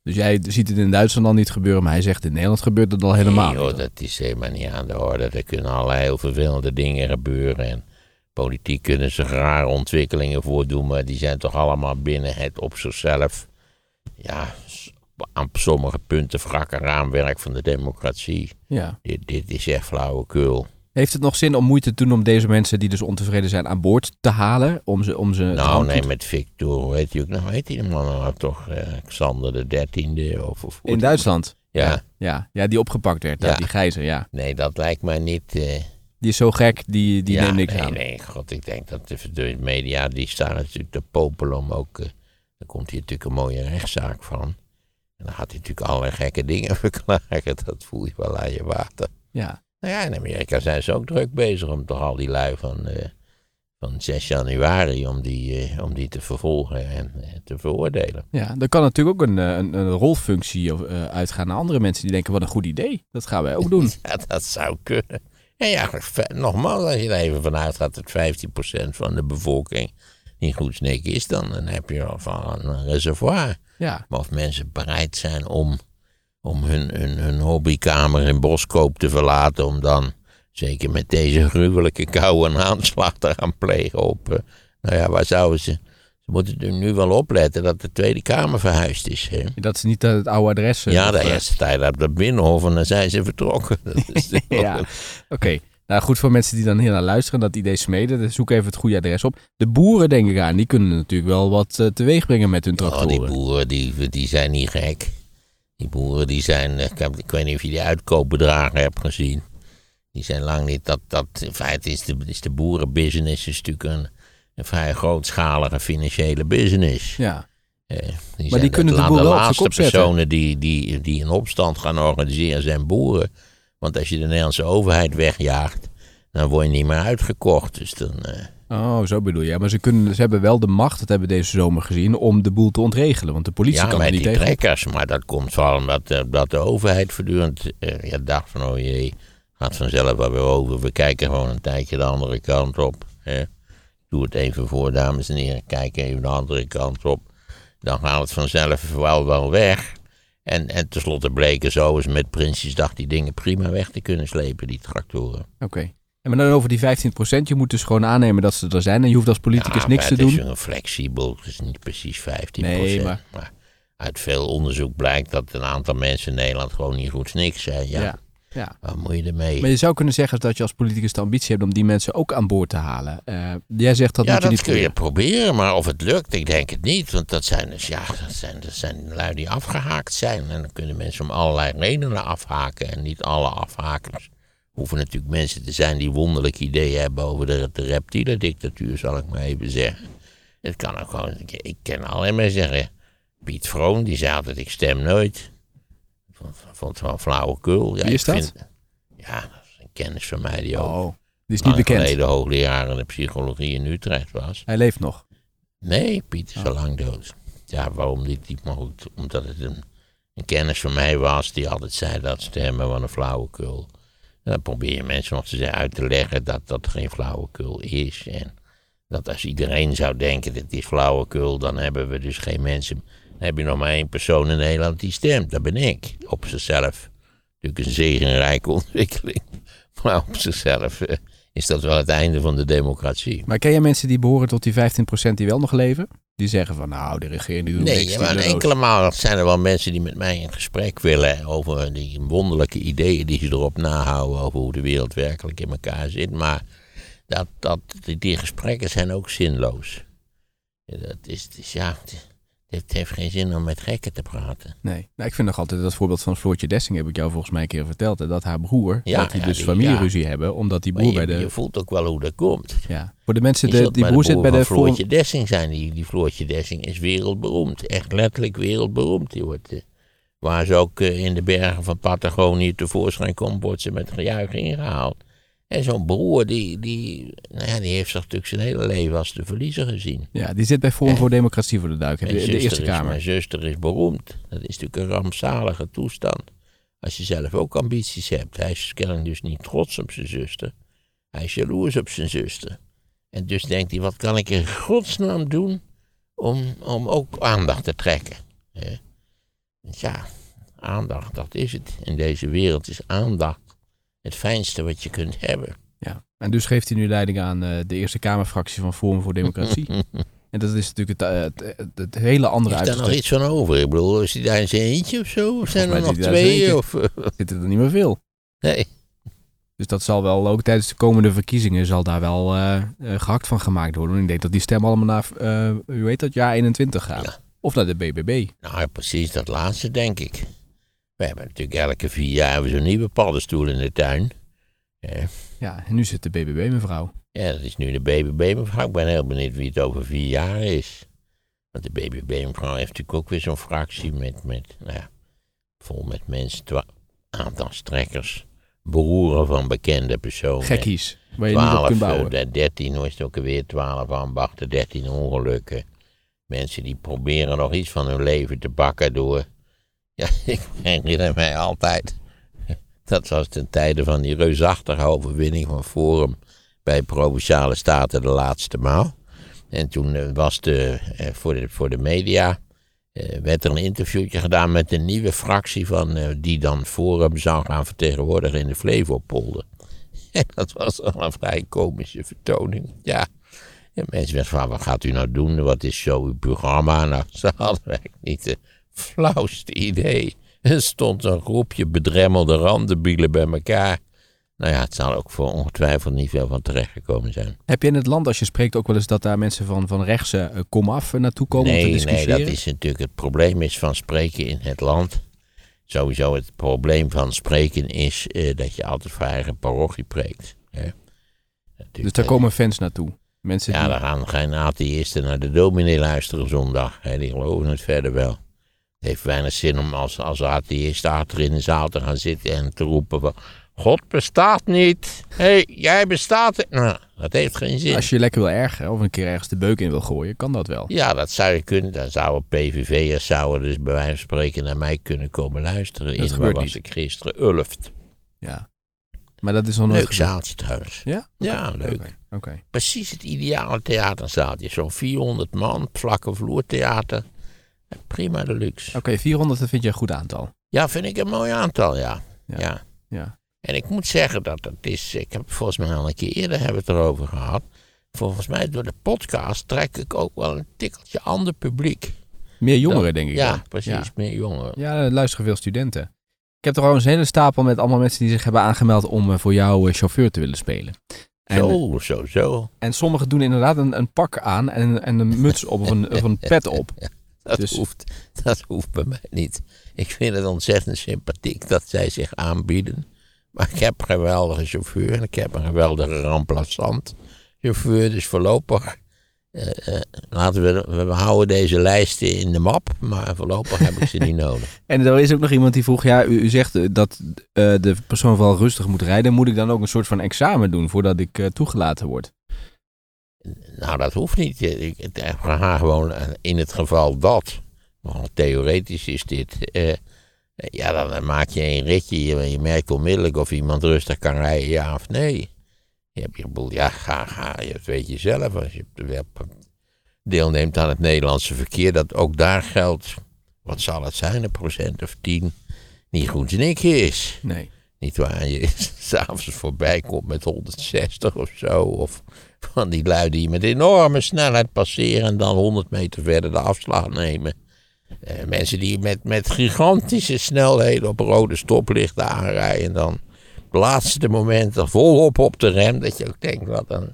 Dus jij ziet het in Duitsland al niet gebeuren, maar hij zegt in Nederland gebeurt het al helemaal Nee, joh, dat is helemaal niet aan de orde. Er kunnen allerlei heel vervelende dingen gebeuren. En politiek kunnen zich rare ontwikkelingen voordoen, maar die zijn toch allemaal binnen het op zichzelf, ja, aan sommige punten wrakke raamwerk van de democratie. Ja. Dit, dit is echt flauwekul. Heeft het nog zin om moeite te doen om deze mensen die dus ontevreden zijn aan boord te halen? Om ze, om ze Nou, nee, met Victor, hoe heet hij ook nog? Hoe heet die man nou toch? eh, Xander de dertiende of, of In Duitsland? Ja, Ja, ja die opgepakt werd, ja. Die gijzer, ja. nee, dat lijkt mij niet... eh, Die is zo gek, die, die ja, neemt niks nee, aan. Nee, god, ik denk dat de, de media, die staan natuurlijk te popelen om ook... eh, daar komt hier natuurlijk een mooie rechtszaak van. En dan gaat hij natuurlijk allerlei gekke dingen verklaren. Dat voel je wel aan je water. Ja. Nou ja, in Amerika zijn ze ook druk bezig om toch al die lui van, eh, van 6 januari, om die, eh, om die te vervolgen en te veroordelen. ja, er kan natuurlijk ook een, een, een rolfunctie uitgaan naar andere mensen die denken, wat een goed idee. Dat gaan wij ook doen. Ja, dat zou kunnen. En ja, nogmaals, als je er even vanuit gaat dat 15% van de bevolking niet goed snik is, dan, dan heb je al van een reservoir. Ja, Maar of mensen bereid zijn om, om hun, hun, hun hobbykamer in Boskoop te verlaten, om dan zeker met deze gruwelijke kou een aanslag te gaan plegen op. eh, nou ja, waar zouden ze. Ze moeten er nu wel opletten dat de Tweede Kamer verhuisd is. Hè? dat is niet het oude adres. eh, Ja, de eerste tijd op de Binnenhof en dan zijn ze vertrokken. Ja, oké. Nou, goed voor mensen die dan hier naar luisteren, dat idee smeden. Dus zoek even het goede adres op. De boeren, denk ik aan, die kunnen natuurlijk wel wat eh, teweeg brengen met hun Oh, tractoren. die boeren die, die zijn niet gek. Die boeren die zijn, eh, ik, heb- ik weet niet of je die uitkoopbedragen hebt gezien. Die zijn lang niet, dat, dat in feite is de, is de boerenbusiness natuurlijk een, een vrij grootschalige financiële business. Ja, Eh, die die kunnen de de op zijn laatste personen die, die, die een opstand gaan organiseren zijn boeren. Want als je de Nederlandse overheid wegjaagt, dan word je niet meer uitgekocht. Dus dan, eh, oh, zo bedoel je. Ja, maar ze, kunnen, ze hebben wel de macht, dat hebben we deze zomer gezien, om de boel te ontregelen. Want de politie ja, kan er met niet die tegen. trekkers. Maar dat komt vooral omdat, eh, dat de overheid voortdurend eh, ja, dacht van, oh jee, gaat vanzelf wel weer over. We kijken gewoon een tijdje de andere kant op. Hè. Doe het even voor, dames en heren. Kijk even de andere kant op. Dan gaat het vanzelf wel, wel weg. En, en tenslotte bleken zo eens met Prinsjesdag die dingen prima weg te kunnen slepen, die tractoren. Oké. En maar dan over die 15%, je moet dus gewoon aannemen dat ze er zijn. En je hoeft als politicus Ja, niks te het doen. is een flexibel, het is niet precies 15% Nee, maar- maar... uit veel onderzoek blijkt dat een aantal mensen in Nederland gewoon niet goed niks zijn. Ja, Ja. Ja. wat moet je ermee? Maar je zou kunnen zeggen dat je als politicus de ambitie hebt om die mensen ook aan boord te halen. Eh, jij zegt dat ja, moet je dat niet kun je proberen. proberen, maar of het lukt, ik denk het niet. Want dat zijn dus, ja, dat zijn, dat zijn lui die afgehaakt zijn. En dan kunnen mensen om allerlei redenen afhaken. En niet alle afhakers hoeven natuurlijk mensen te zijn die wonderlijke ideeën hebben over de, de reptiele dictatuur, zal ik maar even zeggen. Het kan ook gewoon, ik, ik ken alleen maar zeggen, Piet Vroon, die zei altijd, ik stem nooit. Vond, vond het wel flauwekul. Ja, Wie is dat? Vind, ja, dat is een kennis van mij die ook Oh, die is niet bekend. geleden hoogleraar in de psychologie in Utrecht was. Hij leeft nog. Nee, Piet Oh. is al lang dood. Ja, waarom niet? niet maar goed, omdat het een, een kennis van mij was die altijd zei dat stemmen van een flauwekul. En dan probeer je mensen nog te uit te leggen dat dat geen flauwekul is. En dat als iedereen zou denken dat dit is flauwekul, dan hebben we dus geen mensen. Dan heb je nog maar één persoon in Nederland die stemt. Dat ben ik. Op zichzelf. Natuurlijk een zegenrijke ontwikkeling. Maar op zichzelf eh, is dat wel het einde van de democratie. Maar ken je mensen die behoren tot die 15% die wel nog leven? Die zeggen van nou, de regering doet Nee, niks. maar die doen enkele malen zijn er wel mensen die met mij in gesprek willen over die wonderlijke ideeën die ze erop nahouden over hoe de wereld werkelijk in elkaar zit. Maar dat, dat, die, gesprekken zijn ook zinloos. Dat is ja, het, heeft geen zin om met gekken te praten. Nee, nou, ik vind nog altijd dat voorbeeld van Floortje Dessing, heb ik jou volgens mij een keer verteld. Dat haar broer, Ja, dat die ja, dus die- familieruzie hebben, omdat die broer je, bij de... je voelt ook wel hoe dat komt. ja. Voor de mensen, de, die broer zit bij de Floortje Dessing zijn. Die, die Floortje Dessing is wereldberoemd. Echt letterlijk wereldberoemd. Die wordt, eh, waar ze ook eh, in de bergen van Patagonië tevoorschijn komt, wordt ze met gejuich ingehaald. En zo'n broer, die, die, nou ja, die heeft zich natuurlijk zijn hele leven als de verliezer gezien. Ja, die zit bij Forum voor Democratie voor de Duik, Mijn de, Eerste is- Kamer. Mijn zuster is beroemd. Dat is natuurlijk een rampzalige toestand. Als je zelf ook ambities hebt. Hij is kennelijk dus niet trots op zijn zuster. Hij is jaloers op zijn zuster. En dus denkt hij, wat kan ik in godsnaam doen om, om ook aandacht te trekken? ja, aandacht, dat is het. In deze wereld is aandacht het fijnste wat je kunt hebben. Ja. En dus geeft hij nu leiding aan eh, de Eerste Kamerfractie van Forum voor Democratie. en dat is natuurlijk het, eh, het, het, hele andere Is daar nog iets van over? Ik bedoel, is hij daar in zijn eentje of zo? Of zijn er nog twee? Of, Zitten er niet meer veel. nee. Dus dat zal wel, ook tijdens de komende verkiezingen, zal daar wel eh, gehakt van gemaakt worden. Ik denk dat die stem allemaal naar, hoe heet dat, jaar 21 gaat. Ja. Of naar de BBB. Nou, precies dat laatste, denk ik. We hebben natuurlijk elke vier jaar zo'n nieuwe paddenstoel in de tuin. Ja, Ja, en nu zit de BBB, mevrouw. ja, dat is nu de BBB, mevrouw. Ik ben heel benieuwd wie het over vier jaar is. Want de BBB-mevrouw heeft natuurlijk ook weer zo'n fractie met, met nou ja, vol met mensen, aantal strekkers, beroeren van bekende personen. Gekkies, waar je niet op 12, kunt bouwen. eh, 13, hoe is het ook alweer? 12 ambachten, 13 ongelukken. Mensen die proberen nog iets van hun leven te bakken door. Ja, ik herinner mij altijd. Dat was ten tijde van die reusachtige overwinning van Forum bij Provinciale Staten de laatste maal. En toen eh, was de, eh, voor, de, voor de media. eh, werd er een interviewtje gedaan met een nieuwe fractie van, die dan Forum zou gaan vertegenwoordigen in de Flevopolder. En dat was wel een vrij komische vertoning. Ja. En mensen werden van, wat gaat u nou doen? Wat is zo uw programma? Nou, ze hadden eigenlijk niet de flauwste idee. Er stond een groepje bedremmelde randenbielen bij elkaar. Nou ja, het zal ook voor ongetwijfeld niet veel van terechtgekomen zijn. Heb je in het land, als je spreekt, ook wel eens dat daar mensen van, van rechtse eh, komaf eh, naartoe komen om te Nee, nee, discussiëren? dat is natuurlijk het probleem is van spreken in het land. Sowieso het probleem van spreken is eh, dat je altijd voor eigen parochie preekt. Hè? Dus daar komen fans naartoe. Mensen Ja, die... dan gaan geen atheïsten naar de dominee luisteren zondag. Hè, die geloven het verder wel. Het heeft weinig zin om als, als atheïst achter in de zaal te gaan zitten en te roepen van... God bestaat niet. Hé, hey, jij bestaat... Nou, dat heeft geen zin. Als je lekker wil ergeren of een keer ergens de beuk in wil gooien, kan dat wel. Ja, dat zou je kunnen. Dan zouden PVV'ers zouden dus bij wijze van spreken naar mij kunnen komen luisteren. Dat in, waar was niet. ik gisteren? Ulft. Ja. Maar dat is nog nooit Leuk zaaltje trouwens. Ja? Ja, leuk. Oké, Oké. Precies het ideale theaterzaaltje. Zo'n 400 man, vlakke vloertheater. Prima de luxe. Oké, 400 dat vind je een goed aantal. Ja, vind ik een mooi aantal, ja. Ja. ja. Ja. En ik moet zeggen dat het is, ik heb volgens mij al een keer eerder hebben het erover gehad. Volgens mij door de podcast trek ik ook wel een tikkeltje ander publiek. Meer jongeren, denk ik Ja, dan. precies, Ja. meer jongeren. Ja, er luisteren veel studenten. Ik heb trouwens een hele stapel met allemaal mensen die zich hebben aangemeld om eh, voor jou eh, chauffeur te willen spelen. En, Zo, zo, zo. en sommigen doen inderdaad een, een pak aan en, en een muts op of een, of een pet op. Dat, Dus- hoeft, dat hoeft bij mij niet. Ik vind het ontzettend sympathiek dat zij zich aanbieden. Maar ik heb een geweldige chauffeur en ik heb een geweldige remplaçant chauffeur. Dus voorlopig eh, laten we, we houden deze lijsten in de map. Maar voorlopig heb ik ze niet nodig. En er is ook nog iemand die vroeg, ja, u, u zegt eh, dat de persoon vooral rustig moet rijden. Moet ik dan ook een soort van examen doen voordat ik toegelaten word? Nou, dat hoeft niet. Ik, ga gewoon in het geval dat, nogal theoretisch is dit, eh, ja, dan maak je een ritje. Je, je merkt onmiddellijk of iemand rustig kan rijden, ja of nee. Je hebt je boel, ja, ga, ga, dat weet je zelf. Als je deelneemt aan het Nederlandse verkeer, dat ook daar geldt, wat zal het zijn, een procent of tien, niet goed niks is. Nee. Niet waar je s'avonds voorbij komt met 160 of zo. Of van die lui die met enorme snelheid passeren en dan 100 meter verder de afslag nemen. Eh, mensen die met, met gigantische snelheden op rode stoplichten aanrijden. En dan op het laatste moment er volop op de rem. Dat je ook denkt, wat een,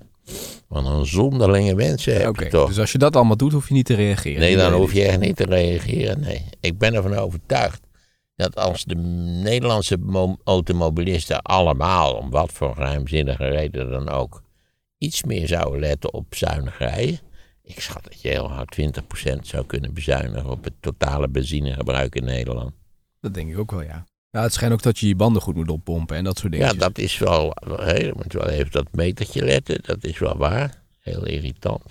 wat een zonderlinge mensen heb je toch. dus als je dat allemaal doet, hoef je niet te reageren. Nee, dan hoef je echt niet te reageren. Nee, ik ben ervan overtuigd dat als de Nederlandse mo- automobilisten allemaal, om wat voor geheimzinnige reden dan ook, iets meer zouden letten op zuinig rijden. Ik schat dat je heel hard 20% zou kunnen bezuinigen op het totale benzinegebruik in Nederland. Dat denk ik ook wel, ja. Ja, het schijnt ook dat je je banden goed moet oppompen en dat soort dingen. Ja, dat is wel, hè, je moet wel even dat metertje letten, dat is wel waar. Heel irritant.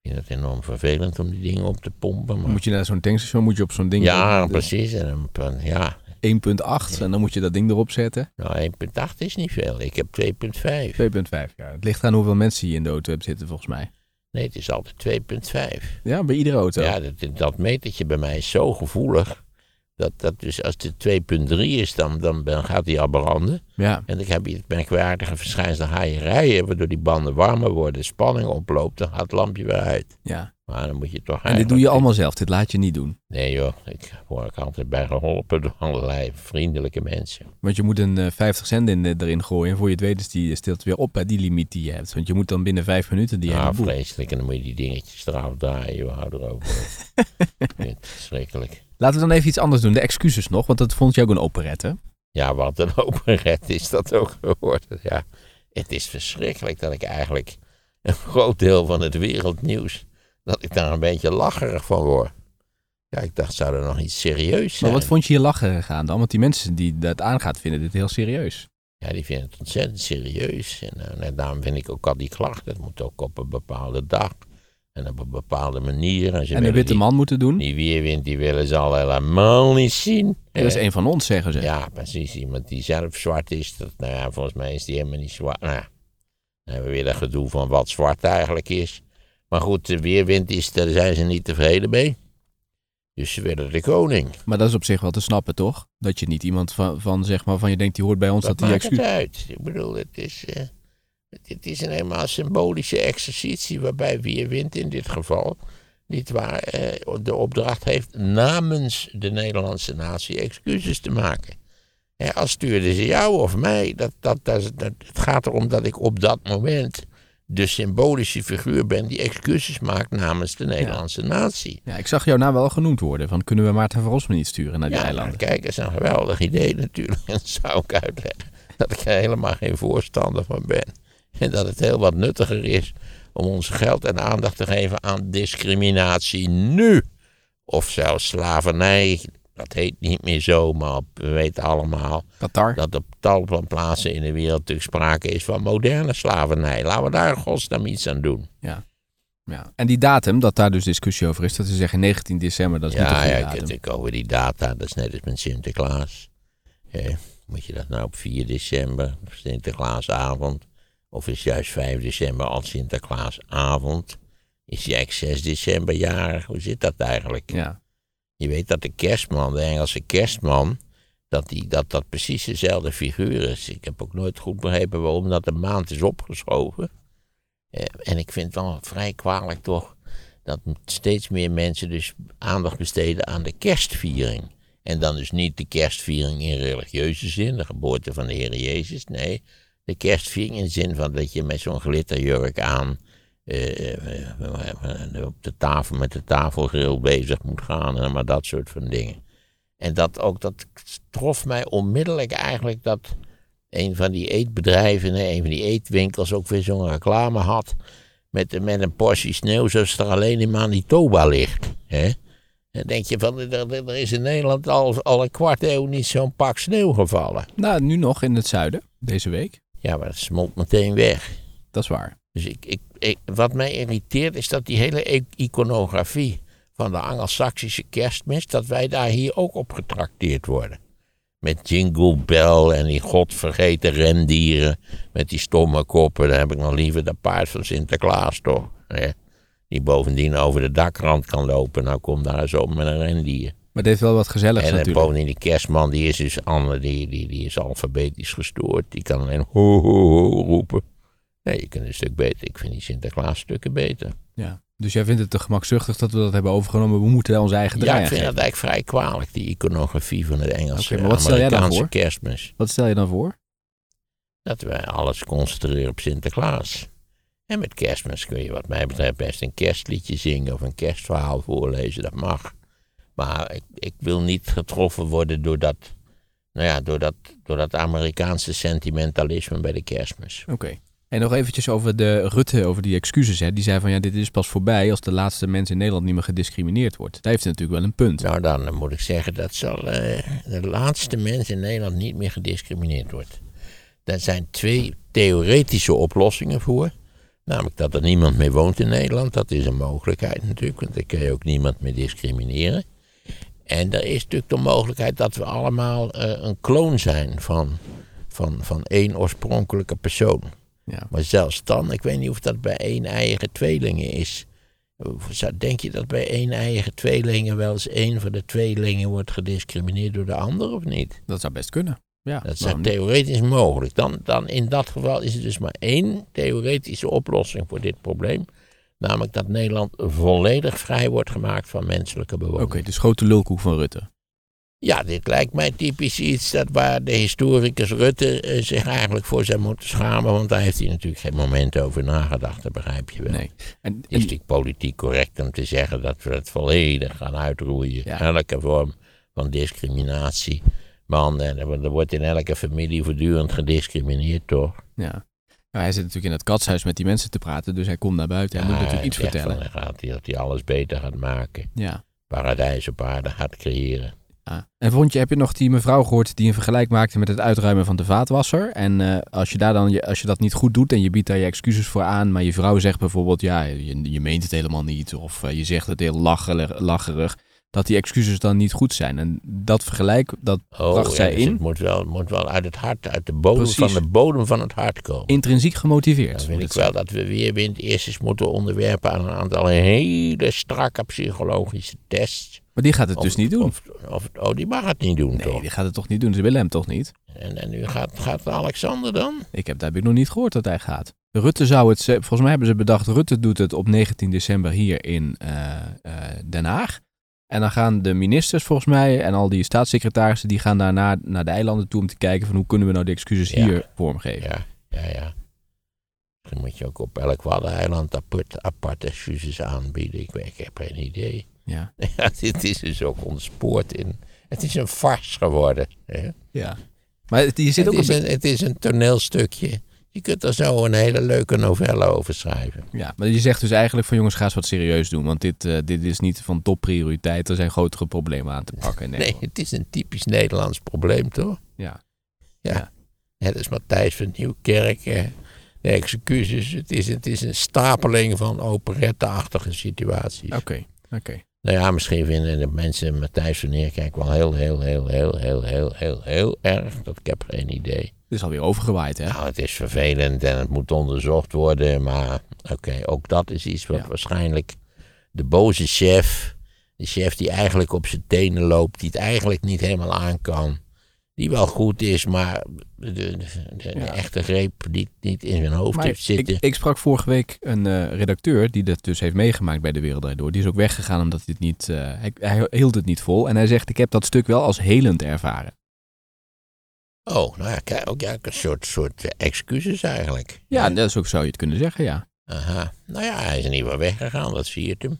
Ik vind het enorm vervelend om die dingen op te pompen. Maar... Moet je naar zo'n tankstation, moet je op zo'n ding... Ja, precies. En dan, ja, 1.8 en dan moet je dat ding erop zetten. nou 1,8 is niet veel. Ik heb 2,5. 2.5, ja. Het ligt aan hoeveel mensen je in de auto hebt zitten, volgens mij. Nee, het is altijd 2,5. Ja, bij iedere auto. Ja, dat, dat metertje bij mij is zo gevoelig. Dat, dat dus als het 2,3 is, dan, dan, dan gaat hij al branden. ja. En dan heb je het merkwaardige verschijnsel. Dan ga je rijden, waardoor die banden warmer worden, spanning oploopt, dan gaat het lampje weer uit. ja. Maar dan moet je toch En dit doe je allemaal zelf, dit laat je niet doen. Nee joh, ik word er altijd bij geholpen door allerlei vriendelijke mensen. Want je moet een eh, 50 cent in, eh, erin gooien. En voor je het weet is die stilt weer op bij die limiet die je hebt. Want je moet dan binnen vijf minuten die Ja, vreselijk. En dan moet je die dingetjes eraf draaien. joh, hou erover. Ik verschrikkelijk. Laten we dan even iets anders doen. De excuses nog, want dat vond je ook een operette. Ja, wat een openret is dat ook geworden. Ja, het is verschrikkelijk dat ik eigenlijk een groot deel van het wereldnieuws dat ik daar een beetje lacherig van word. Ja, ik dacht, zou er nog iets serieus Maar zijn? wat vond je hier lachen gaan dan? Want die mensen die dat aangaat vinden dit heel serieus. Ja, die vinden het ontzettend serieus. En, eh, en daarom vind ik ook al die klachten. Het moet ook op een bepaalde dag. En op een bepaalde manier. En, ze En de witte die, man moeten doen. Die weerwind, die willen ze al helemaal niet zien. Dat is Eh, een van ons, zeggen ze. Ja, precies. Iemand die zelf zwart is. Dat, nou ja, volgens mij is die helemaal niet zwart. Nou ja, dan hebben we weer dat gedoe van wat zwart eigenlijk is. Maar goed, de weerwind is, daar zijn ze niet tevreden mee. Dus ze willen de koning. Maar dat is op zich wel te snappen, toch? Dat je niet iemand van, van zeg maar, van je denkt, die hoort bij ons, Wat dat die excuus... uit? Ik bedoel, het is, eh, het, het is een helemaal symbolische exercitie waarbij weerwind in dit geval niet waar eh, de opdracht heeft namens de Nederlandse natie excuses te maken. Hè, als stuurden ze jou of mij, dat, dat, dat, dat, het gaat erom dat ik op dat moment de symbolische figuur ben die excuses maakt namens de Nederlandse natie. Ja, ik zag jou nou wel genoemd worden. Van, kunnen we Maarten Rossum niet sturen naar die Ja, eilanden? maar kijk, dat is een geweldig idee natuurlijk. En dat zou ik uitleggen dat ik er helemaal geen voorstander van ben. En dat het heel wat nuttiger is om ons geld en aandacht te geven aan discriminatie nu. Of zelfs slavernij. Dat heet niet meer zo, maar we weten allemaal Qatar? dat op tal van plaatsen in de wereld natuurlijk sprake is van moderne slavernij. Laten we daar in godsnaam iets aan doen. Ja. En die datum, dat daar dus discussie over is, dat ze zeggen 19 december, dat is niet de Ja, goede ja datum. ik, ik over die data, dat is net als met Sinterklaas. Moet je dat nou op 4 december, Sinterklaasavond, of is juist 5 december al Sinterklaasavond? Is hij eigenlijk 6 december jarig? Hoe zit dat eigenlijk? Ja. Je weet dat de kerstman, de Engelse kerstman, dat, die, dat dat precies dezelfde figuur is. Ik heb ook nooit goed begrepen waarom dat een maand is opgeschoven. Eh, en ik vind het wel vrij kwalijk toch dat steeds meer mensen dus aandacht besteden aan de kerstviering. En dan dus niet de kerstviering in religieuze zin, de geboorte van de Heer Jezus. Nee, de kerstviering in de zin van dat je met zo'n glitterjurk aan op de tafel met de tafelgril bezig moet gaan en maar dat soort van dingen. En dat ook, dat trof mij onmiddellijk eigenlijk dat een van die eetbedrijven, een van die eetwinkels ook weer zo'n reclame had met, met een portie sneeuw zoals er alleen in Manitoba ligt. Hè? Dan denk je van, er, er- er is in Nederland al, al een kwart eeuw niet zo'n pak sneeuw gevallen. Nou, nu nog in het zuiden, deze week. Ja, maar dat smolt meteen weg. Dat is waar. Dus ik, ik, ik- wat mij irriteert is dat die hele iconografie van de Angelsaksische kerstmis, dat wij daar hier ook op getrakteerd worden. Met Jingle Bell en die godvergeten rendieren met die stomme koppen. Dan heb ik nog liever dat paard van Sinterklaas toch. Hè? Die bovendien over de dakrand kan lopen. Nou kom daar eens op met een rendier. Maar het heeft wel wat gezelligs En natuurlijk. bovendien die kerstman, die is dus ander, die, die, die is alfabetisch gestoord. Die kan alleen ho, ho, ho roepen. Nee, je kunt een stuk beter. Ik vind die Sinterklaas stukken beter. Ja. Dus jij vindt het te gemakzuchtig dat we dat hebben overgenomen. We moeten onze eigen Ja, draai ik vind dat eigenlijk vrij kwalijk, die iconografie van de Engelse maar wat stel jij dan Amerikaanse voor? kerstmis. Wat stel je dan voor? Dat wij alles concentreren op Sinterklaas. En met kerstmis kun je wat mij betreft best een kerstliedje zingen of een kerstverhaal voorlezen, dat mag. Maar ik, ik wil niet getroffen worden door dat, nou ja, door dat, door dat Amerikaanse sentimentalisme bij de kerstmis. Oké. En nog eventjes over de Rutte, over die excuses. Hè. Die zei van ja, dit is pas voorbij als de laatste mens in Nederland niet meer gediscrimineerd wordt. Daar heeft hij natuurlijk wel een punt. Nou, dan moet ik zeggen dat zal eh, de laatste mens in Nederland niet meer gediscrimineerd wordt. Daar zijn twee theoretische oplossingen voor. Namelijk dat er niemand meer woont in Nederland. Dat is een mogelijkheid natuurlijk, want dan kun je ook niemand meer discrimineren. En er is natuurlijk de mogelijkheid dat we allemaal eh, een kloon zijn van, van, van één oorspronkelijke persoon. Ja. Maar zelfs dan, ik weet niet of dat bij één eigen tweelingen is. Denk je dat bij één eigen tweelingen wel eens één van de tweelingen wordt gediscrimineerd door de ander of niet? Dat zou best kunnen. Ja, Dat is theoretisch mogelijk. Dan, dan in dat geval is er dus maar één theoretische oplossing voor dit probleem. Namelijk dat Nederland volledig vrij wordt gemaakt van menselijke bewoning. Oké, dus grote lulkoek van Rutte. Ja, dit lijkt mij typisch iets dat waar de historicus Rutte eh, zich eigenlijk voor zou moeten schamen. Want daar heeft hij natuurlijk geen moment over nagedacht, dat begrijp je wel. Nee. En, Het is natuurlijk politiek correct om te zeggen dat we het volledig gaan uitroeien. Ja. Elke vorm van discriminatie. Man, en er wordt in elke familie voortdurend gediscrimineerd, toch? ja. Nou, hij zit natuurlijk in het katshuis met die mensen te praten, dus hij komt naar buiten. Hij Ja, moet natuurlijk iets vertellen. van, hij gaat, dat hij alles beter gaat maken. Ja. Paradijs op aarde gaat creëren. Ja. En vond je, heb je nog die mevrouw gehoord die een vergelijk maakte met het uitruimen van de vaatwasser? En eh, als, je daar dan, je- als je dat niet goed doet en je biedt daar je excuses voor aan, maar je vrouw zegt bijvoorbeeld, ja, je, je meent het helemaal niet, of eh, je zegt het heel lacherig, lacherig, dat die excuses dan niet goed zijn. En dat vergelijk, dat Oh, bracht ja, zij dus in, Het moet wel, het moet wel uit het hart, uit de bodem Precies. van de bodem van het hart komen. intrinsiek gemotiveerd. Dan vind ik wel dat we weer wind eerst eens moeten onderwerpen aan een aantal hele strakke psychologische tests. Maar die gaat het Of- dus niet doen. Of, of, oh, die mag het niet doen, nee, toch? die gaat het toch niet doen. Ze willen hem toch niet? En, en nu gaat, gaat Alexander dan? Ik heb, daar heb ik nog niet gehoord dat hij gaat. Rutte zou het, volgens mij hebben ze bedacht, Rutte doet het op 19 december hier in eh, eh, Den Haag. En dan gaan de ministers volgens mij en al die staatssecretarissen, die gaan daarna naar de eilanden toe om te kijken van hoe kunnen we nou de excuses Ja. hier vormgeven. Ja, ja, ja. Misschien moet je ook op elk waddeneiland apart, aparte excuses aanbieden. Ik, ik heb geen idee. Ja. Ja, dit is dus ook ontspoord in... Het is een farce geworden. Hè? ja. Maar het, je zit ook het, is een, het is een toneelstukje. Je kunt er zo een hele leuke novelle over schrijven. Ja, maar je zegt dus eigenlijk van jongens, ga eens wat serieus doen. Want dit, eh, dit is niet van topprioriteit. Er zijn grotere problemen aan te pakken. in Nee, het is een typisch Nederlands probleem, toch? Ja. Ja. Ja. Net als Matthijs van Nieuwkerk. De excuses. Het is, het is een stapeling van operette-achtige situaties. Oké, oké. Nou ja, misschien vinden de mensen Matthijs van Nieuwkerk wel heel, heel, heel, heel, heel, heel, heel, heel erg. Dat ik heb geen idee. Het is alweer overgewaaid, hè? Nou, het is vervelend en het moet onderzocht worden. Maar oké, ook dat is iets wat Ja. waarschijnlijk de boze chef, de chef die eigenlijk op zijn tenen loopt, die het eigenlijk niet helemaal aan kan, die wel goed is, maar de, de, de- de Ja. echte greep niet, niet in zijn hoofd Maar heeft zitten. ik, ik sprak vorige week een eh, redacteur die dat dus heeft meegemaakt bij de Wereld Door. Die is ook weggegaan omdat dit niet, eh, hij, hij hield het niet vol. En hij zegt, ik heb dat stuk wel als helend ervaren. Oh, nou ja, kijk, ook ja, een soort, soort eh, excuses eigenlijk. Ja, dat is ook, zou je het kunnen zeggen, ja. Aha. Nou ja, hij is in ieder geval weggegaan, dat viert hem.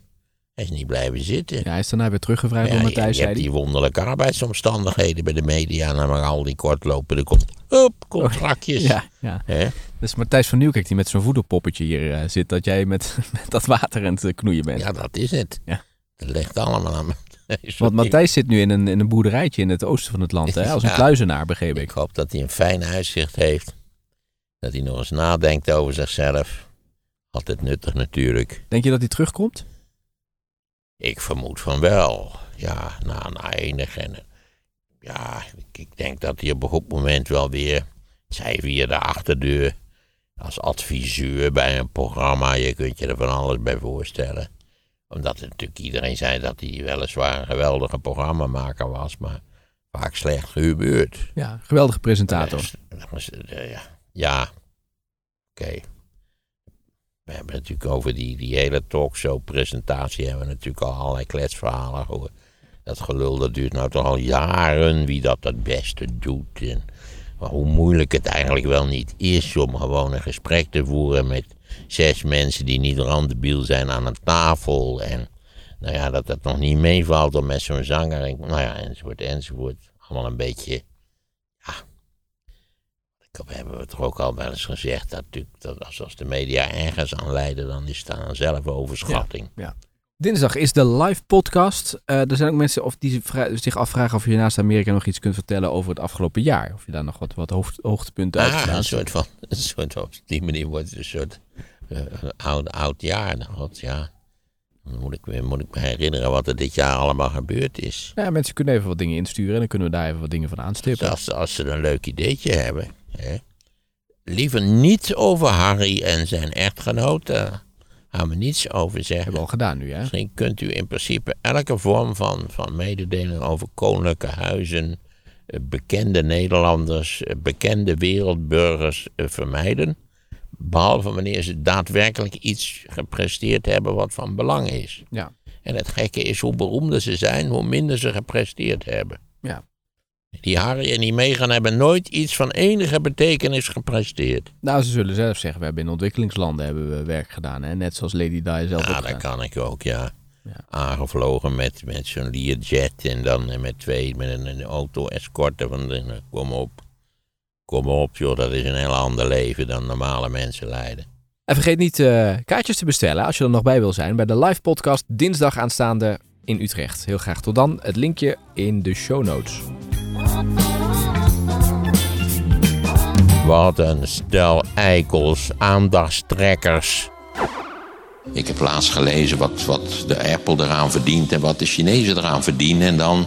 Hij is niet blijven zitten. ja hij is daarna weer teruggevraagd Ja, door Matthijs, je hebt die wonderlijke arbeidsomstandigheden bij de media. En maar al die kortlopende komt, hup, contractjes. Ja, ja. Hè? Dus Matthijs van Nieuwkerk die met zo'n voederpoppetje hier eh, zit, dat jij met, met dat water aan het knoeien bent. ja, dat is het. Ja. Dat ligt allemaal aan. Want Matthijs zit nu in een, in een boerderijtje in het oosten van het land, hè? als een Ja. kluizenaar, begreep Ik ik. hoop dat hij een fijn uitzicht heeft. Dat hij nog eens nadenkt over zichzelf. Altijd nuttig natuurlijk. Denk je dat hij terugkomt? Ik vermoed van wel. Ja, na, na enig. En, ja, ik, denk dat hij op een goed moment wel weer, zij via de achterdeur, als adviseur bij een programma, je kunt je er van alles bij voorstellen. Omdat het natuurlijk iedereen zei dat hij weliswaar een geweldige programmamaker was, maar vaak slecht gehubeurd. Ja, geweldige presentator. Ja, ja. oké. We hebben natuurlijk over die, die hele talkshow-presentatie... hebben we natuurlijk al allerlei kletsverhalen gehoord. Dat gelul dat duurt nou toch al jaren, wie dat het beste doet. En hoe moeilijk het eigenlijk wel niet is om gewoon een gesprek te voeren... met zes mensen die niet randebiel zijn aan een tafel. En nou ja, dat het nog niet meevalt om met zo'n zanger... Nou ja, enzovoort, enzovoort. Allemaal een beetje... We hebben het toch ook al wel eens gezegd dat, natuurlijk, dat als, als de media ergens aan leiden, dan is het aan zelfoverschatting. Dinsdag is de live podcast. Eh, er zijn ook mensen of die zich afvragen of je naast Amerika nog iets kunt vertellen over het afgelopen jaar. Of je daar nog wat, wat hoofd, hoogtepunten uit Ah, gedaan een soort van, een soort van, op die manier wordt het een soort eh, oud, oud jaar. Nou, God, ja. Dan moet ik, me- moet ik me herinneren wat er dit jaar allemaal gebeurd is. Ja, mensen kunnen even wat dingen insturen en dan kunnen we daar even wat dingen van aanstippen. Dus als, als ze een leuk ideetje hebben, hè, liever niet over Harry en zijn echtgenoot. Daar gaan we niets over zeggen. hebben we al gedaan nu, hè? Misschien kunt u in principe elke vorm van, van mededeling over koninklijke huizen, eh, bekende Nederlanders, eh, bekende wereldburgers eh, vermijden. Behalve wanneer ze daadwerkelijk iets gepresteerd hebben wat van belang is. Ja. En het gekke is, hoe beroemder ze zijn, hoe minder ze gepresteerd hebben. Ja. Die Harry en die Meghan hebben nooit iets van enige betekenis gepresteerd. Nou, ze zullen zelf zeggen, we hebben in ontwikkelingslanden hebben we werk gedaan, hè? Net zoals Lady Di zelf Ja, dat kan ik ook, ja. Ja. Aangevlogen met, met zo'n Learjet en dan met twee, met een, een auto-escorte van de, kom op. Kom op joh, dat is een heel ander leven dan normale mensen leiden. En vergeet niet uh, kaartjes te bestellen als je er nog bij wil zijn bij de live podcast dinsdag aanstaande in Utrecht. Heel graag tot dan. Het linkje in de show notes. Wat een stel eikels, aandachtstrekkers. Ik heb laatst gelezen wat, wat de Apple eraan verdient en wat de Chinezen eraan verdienen. En dan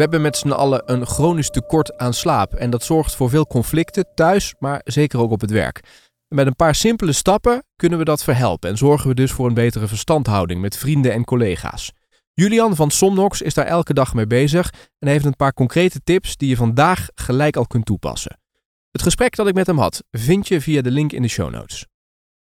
We hebben met z'n allen een chronisch tekort aan slaap en dat zorgt voor veel conflicten thuis, maar zeker ook op het werk. met een paar simpele stappen kunnen we dat verhelpen en zorgen we dus voor een betere verstandhouding met vrienden en collega's. Julian van Somnox is daar elke dag mee bezig en heeft een paar concrete tips die je vandaag gelijk al kunt toepassen. Het gesprek dat ik met hem had vind je via de link in de show notes.